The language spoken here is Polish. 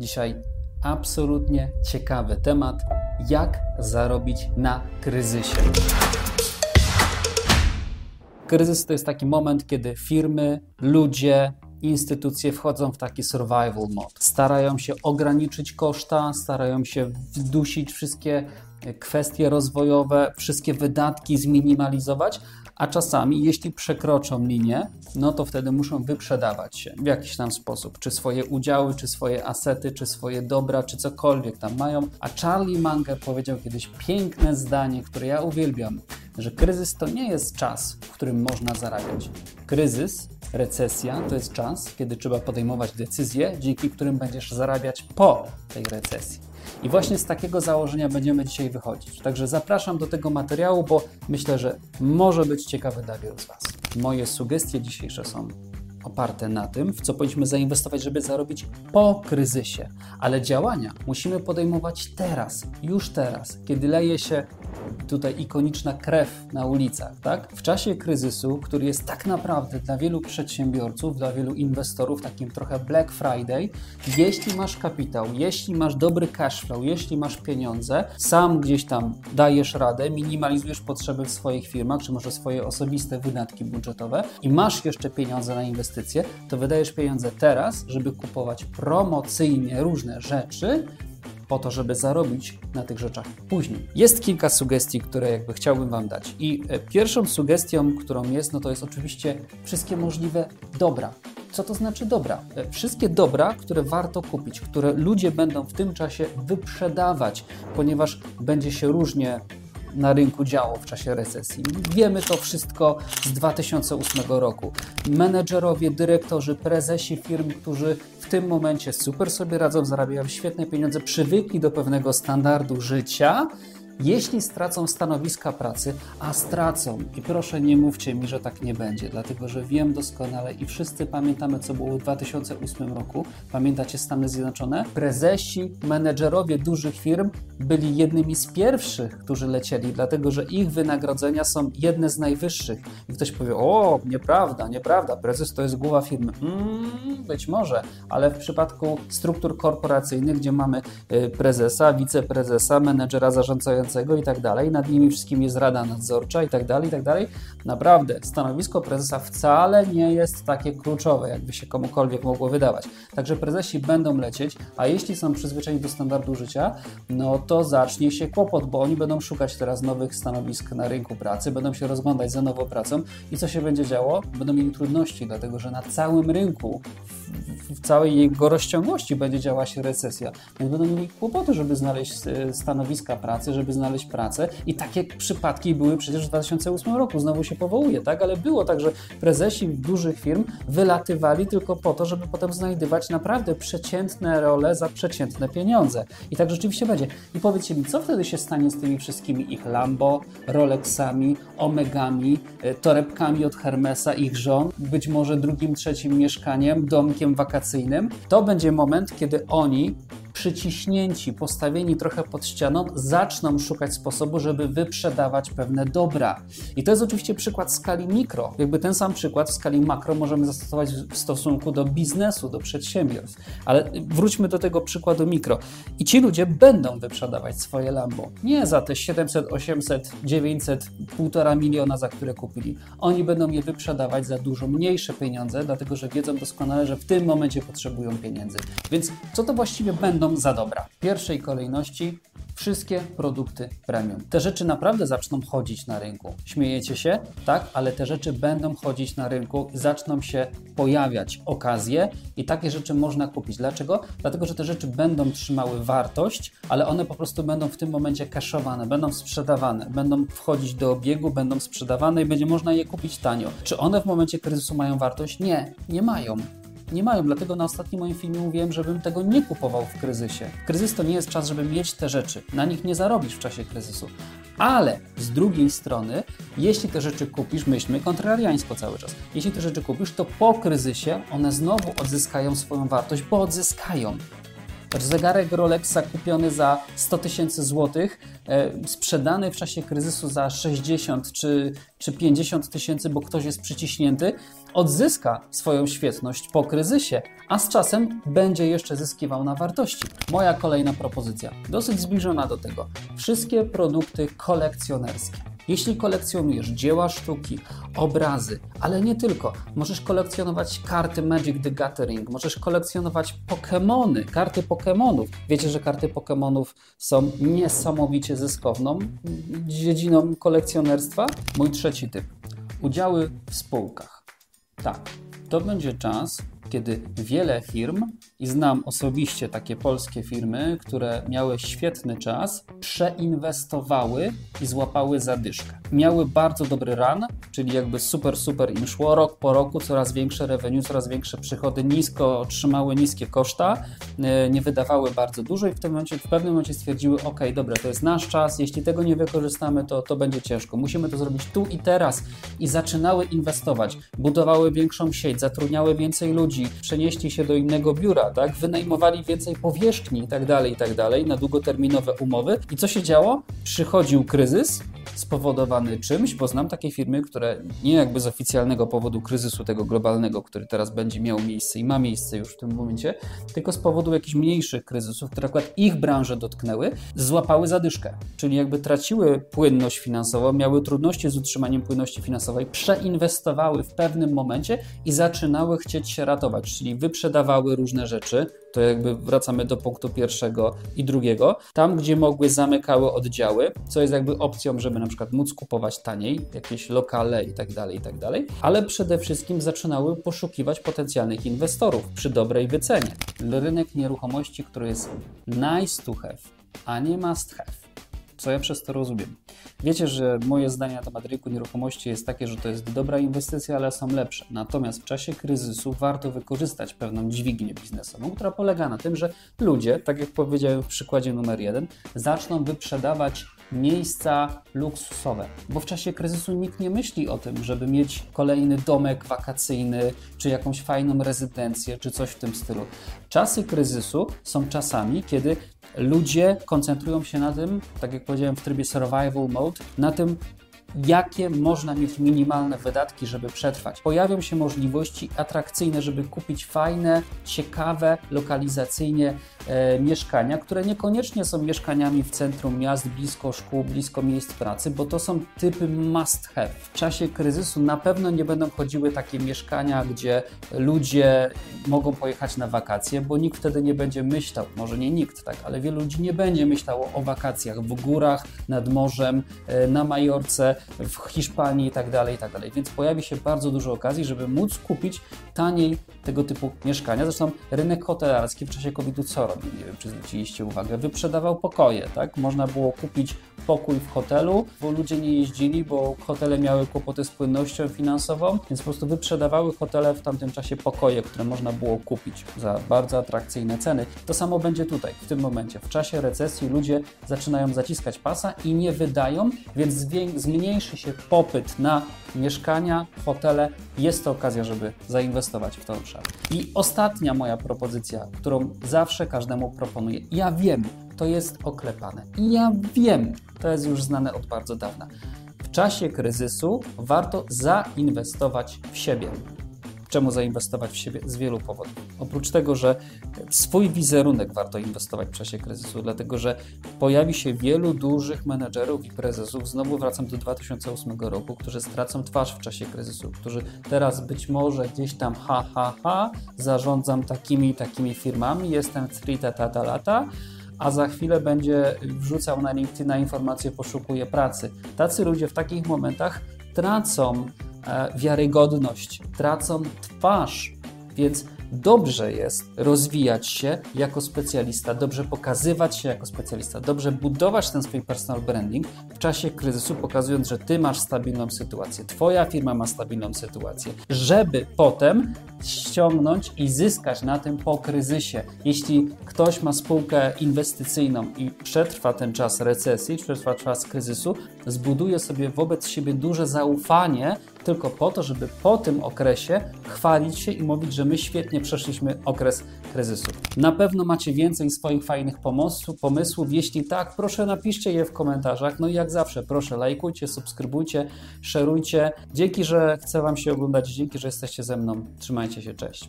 Dzisiaj absolutnie ciekawy temat, jak zarobić na kryzysie. Kryzys to jest taki moment, kiedy firmy, ludzie, instytucje wchodzą w taki survival mode. Starają się ograniczyć koszta, starają się wdusić wszystkie kwestie rozwojowe, wszystkie wydatki zminimalizować, a czasami, jeśli przekroczą linię, no to wtedy muszą wyprzedawać się w jakiś tam sposób, czy swoje udziały, czy swoje asety, czy swoje dobra, czy cokolwiek tam mają. A Charlie Munger powiedział kiedyś piękne zdanie, które ja uwielbiam, że kryzys to nie jest czas, w którym można zarabiać. Kryzys, recesja to jest czas, kiedy trzeba podejmować decyzje, dzięki którym będziesz zarabiać po tej recesji. I właśnie z takiego założenia będziemy dzisiaj wychodzić. Także zapraszam do tego materiału, bo myślę, że może być ciekawy dla wielu z Was. Moje sugestie dzisiejsze są oparte na tym, w co powinniśmy zainwestować, żeby zarobić po kryzysie. Ale działania musimy podejmować teraz, już teraz, kiedy leje się tutaj ikoniczna krew na ulicach, tak? W czasie kryzysu, który jest tak naprawdę dla wielu przedsiębiorców, dla wielu inwestorów takim trochę Black Friday, jeśli masz kapitał, jeśli masz dobry cash flow, jeśli masz pieniądze, sam gdzieś tam dajesz radę, minimalizujesz potrzeby w swoich firmach, czy może swoje osobiste wydatki budżetowe i masz jeszcze pieniądze na inwestycje, to wydajesz pieniądze teraz, żeby kupować promocyjnie różne rzeczy, po to, żeby zarobić na tych rzeczach później. Jest kilka sugestii, które jakby chciałbym Wam dać. I e, pierwszą sugestią, którą jest, no to jest oczywiście wszystkie możliwe dobra. Co to znaczy dobra? E, wszystkie dobra, które warto kupić, które ludzie będą w tym czasie wyprzedawać, ponieważ będzie się różnie na rynku działo w czasie recesji. Wiemy to wszystko z 2008 roku. Menedżerowie, dyrektorzy, prezesi firm, którzy w tym momencie super sobie radzą, zarabiają świetne pieniądze, przywykli do pewnego standardu życia, jeśli stracą stanowiska pracy, a stracą, i proszę nie mówcie mi, że tak nie będzie, dlatego że wiem doskonale i wszyscy pamiętamy, co było w 2008 roku. Pamiętacie Stany Zjednoczone? Prezesi, menedżerowie dużych firm byli jednymi z pierwszych, którzy lecieli, dlatego że ich wynagrodzenia są jedne z najwyższych. I ktoś powie: O, nieprawda, nieprawda, prezes to jest głowa firmy. Mm, być może, ale w przypadku struktur korporacyjnych, gdzie mamy y, prezesa, wiceprezesa, menedżera zarządzającego, i tak dalej, nad nimi wszystkim jest rada nadzorcza i tak dalej, i tak dalej. Naprawdę, stanowisko prezesa wcale nie jest takie kluczowe, jakby się komukolwiek mogło wydawać. Także prezesi będą lecieć, a jeśli są przyzwyczajeni do standardu życia, no to zacznie się kłopot, bo oni będą szukać teraz nowych stanowisk na rynku pracy, będą się rozglądać za nową pracą i co się będzie działo? Będą mieli trudności, dlatego że na całym rynku w całej jego rozciągłości będzie działała się recesja. Więc będą mieli kłopoty, żeby znaleźć e, stanowiska pracy, żeby znaleźć pracę i takie przypadki były przecież w 2008 roku, znowu się powołuje, tak? Ale było tak, że prezesi dużych firm wylatywali tylko po to, żeby potem znajdywać naprawdę przeciętne role za przeciętne pieniądze. I tak rzeczywiście będzie. I powiedzcie mi, co wtedy się stanie z tymi wszystkimi ich Lambo, Rolexami, Omegami, e, torebkami od Hermesa, ich żon, być może drugim, trzecim mieszkaniem, domkiem wakacyjnym. To będzie moment, kiedy oni przyciśnięci, postawieni trochę pod ścianą, zaczną szukać sposobu, żeby wyprzedawać pewne dobra. I to jest oczywiście przykład skali mikro. Jakby ten sam przykład w skali makro możemy zastosować w stosunku do biznesu, do przedsiębiorstw. Ale wróćmy do tego przykładu mikro. I ci ludzie będą wyprzedawać swoje Lambo. Nie za te 700, 800, 900, 1,5 miliona, za które kupili. Oni będą je wyprzedawać za dużo mniejsze pieniądze, dlatego że wiedzą doskonale, że w tym momencie potrzebują pieniędzy. Więc co to właściwie będą będą za dobra. W pierwszej kolejności wszystkie produkty premium. Te rzeczy naprawdę zaczną chodzić na rynku. Śmiejecie się? Tak, ale te rzeczy będą chodzić na rynku zaczną się pojawiać okazje i takie rzeczy można kupić. Dlaczego? Dlatego, że te rzeczy będą trzymały wartość, ale one po prostu będą w tym momencie kaszowane, będą sprzedawane, będą wchodzić do obiegu, będą sprzedawane i będzie można je kupić tanio. Czy one w momencie kryzysu mają wartość? Nie, nie mają nie mają. Dlatego na ostatnim moim filmie mówiłem, żebym tego nie kupował w kryzysie. Kryzys to nie jest czas, żeby mieć te rzeczy. Na nich nie zarobisz w czasie kryzysu. Ale z drugiej strony, jeśli te rzeczy kupisz, myślmy kontrariańsko cały czas, jeśli te rzeczy kupisz, to po kryzysie one znowu odzyskają swoją wartość, bo odzyskają. Zegarek Rolexa kupiony za 100 tysięcy złotych, e, sprzedany w czasie kryzysu za 60 czy, czy 50 tysięcy, bo ktoś jest przyciśnięty, odzyska swoją świetność po kryzysie, a z czasem będzie jeszcze zyskiwał na wartości. Moja kolejna propozycja, dosyć zbliżona do tego. Wszystkie produkty kolekcjonerskie. Jeśli kolekcjonujesz dzieła sztuki, obrazy, ale nie tylko, możesz kolekcjonować karty Magic the Gathering, możesz kolekcjonować Pokémony, karty Pokémonów. Wiecie, że karty Pokémonów są niesamowicie zyskowną dziedziną kolekcjonerstwa? Mój trzeci typ. Udziały w spółkach. Tak, to będzie czas, kiedy wiele firm, i znam osobiście takie polskie firmy, które miały świetny czas, przeinwestowały i złapały zadyszkę. Miały bardzo dobry run, czyli jakby super, super im szło, rok po roku coraz większe revenue, coraz większe przychody, nisko, trzymały niskie koszta, e, nie wydawały bardzo dużo i w, tym momencie, w pewnym momencie stwierdziły, ok, dobra, to jest nasz czas, jeśli tego nie wykorzystamy, to, to będzie ciężko. Musimy to zrobić tu i teraz i zaczynały inwestować, budowały większą sieć, zatrudniały więcej ludzi, przenieśli się do innego biura, tak? wynajmowali więcej powierzchni i tak dalej, i tak dalej, na długoterminowe umowy. I co się działo? Przychodził kryzys spowodowany czymś, bo znam takie firmy, które nie jakby z oficjalnego powodu kryzysu tego globalnego, który teraz będzie miał miejsce i ma miejsce już w tym momencie, tylko z powodu jakichś mniejszych kryzysów, które akurat ich branże dotknęły, złapały zadyszkę, czyli jakby traciły płynność finansową, miały trudności z utrzymaniem płynności finansowej, przeinwestowały w pewnym momencie i zaczynały chcieć się ratować, czyli wyprzedawały różne rzeczy, to jakby wracamy do punktu pierwszego i drugiego. Tam, gdzie mogły, zamykały oddziały, co jest jakby opcją, żeby na przykład móc kupować taniej, jakieś lokale i tak dalej, i tak dalej, ale przede wszystkim zaczynały poszukiwać potencjalnych inwestorów przy dobrej wycenie. Rynek nieruchomości, który jest nice to have, a nie must have. Co ja przez to rozumiem? Wiecie, że moje zdanie na temat rynku nieruchomości jest takie, że to jest dobra inwestycja, ale są lepsze. Natomiast w czasie kryzysu warto wykorzystać pewną dźwignię biznesową, która polega na tym, że ludzie, tak jak powiedziałem w przykładzie numer jeden, zaczną wyprzedawać miejsca luksusowe, bo w czasie kryzysu nikt nie myśli o tym, żeby mieć kolejny domek wakacyjny, czy jakąś fajną rezydencję, czy coś w tym stylu. Czasy kryzysu są czasami, kiedy ludzie koncentrują się na tym, tak jak powiedziałem w trybie survival mode, na tym, jakie można mieć minimalne wydatki, żeby przetrwać. Pojawią się możliwości atrakcyjne, żeby kupić fajne, ciekawe, lokalizacyjnie e, mieszkania, które niekoniecznie są mieszkaniami w centrum miast, blisko szkół, blisko miejsc pracy, bo to są typy must have. W czasie kryzysu na pewno nie będą chodziły takie mieszkania, gdzie ludzie mogą pojechać na wakacje, bo nikt wtedy nie będzie myślał, może nie nikt, tak, ale wielu ludzi nie będzie myślało o wakacjach w górach, nad morzem, e, na Majorce, w Hiszpanii i tak dalej, i tak dalej. Więc pojawi się bardzo dużo okazji, żeby móc kupić taniej tego typu mieszkania. Zresztą rynek hotelarski w czasie COVID-u co robił? Nie wiem, czy zwróciliście uwagę. Wyprzedawał pokoje, tak? Można było kupić pokój w hotelu, bo ludzie nie jeździli, bo hotele miały kłopoty z płynnością finansową, więc po prostu wyprzedawały hotele w tamtym czasie pokoje, które można było kupić za bardzo atrakcyjne ceny. To samo będzie tutaj, w tym momencie. W czasie recesji ludzie zaczynają zaciskać pasa i nie wydają, więc zmniejszy się popyt na mieszkania, hotele. Jest to okazja, żeby zainwestować w to obszar. I ostatnia moja propozycja, którą zawsze każdemu proponuję. Ja wiem, to jest oklepane. Ja wiem, to jest już znane od bardzo dawna. W czasie kryzysu warto zainwestować w siebie. Czemu zainwestować w siebie? Z wielu powodów. Oprócz tego, że swój wizerunek warto inwestować w czasie kryzysu, dlatego że pojawi się wielu dużych menedżerów i prezesów, znowu wracam do 2008 roku, którzy stracą twarz w czasie kryzysu, którzy teraz być może gdzieś tam ha, ha, ha, zarządzam takimi takimi firmami, jestem free tata lata, a za chwilę będzie wrzucał na LinkedIn informacje, poszukuje pracy. Tacy ludzie w takich momentach tracą wiarygodność, tracą twarz, więc dobrze jest rozwijać się jako specjalista, dobrze pokazywać się jako specjalista, dobrze budować ten swój personal branding w czasie kryzysu, pokazując, że ty masz stabilną sytuację, twoja firma ma stabilną sytuację, żeby potem ściągnąć i zyskać na tym po kryzysie. Jeśli ktoś ma spółkę inwestycyjną i przetrwa ten czas recesji, przetrwa czas kryzysu, zbuduje sobie wobec siebie duże zaufanie tylko po to, żeby po tym okresie chwalić się i mówić, że my świetnie przeszliśmy okres kryzysu. Na pewno macie więcej swoich fajnych pomysłów, pomysłów. Jeśli tak, proszę napiszcie je w komentarzach. No i jak zawsze, proszę lajkujcie, subskrybujcie, szerujcie. Dzięki, że chcę Wam się oglądać, dzięki, że jesteście ze mną. Trzymajcie się, cześć.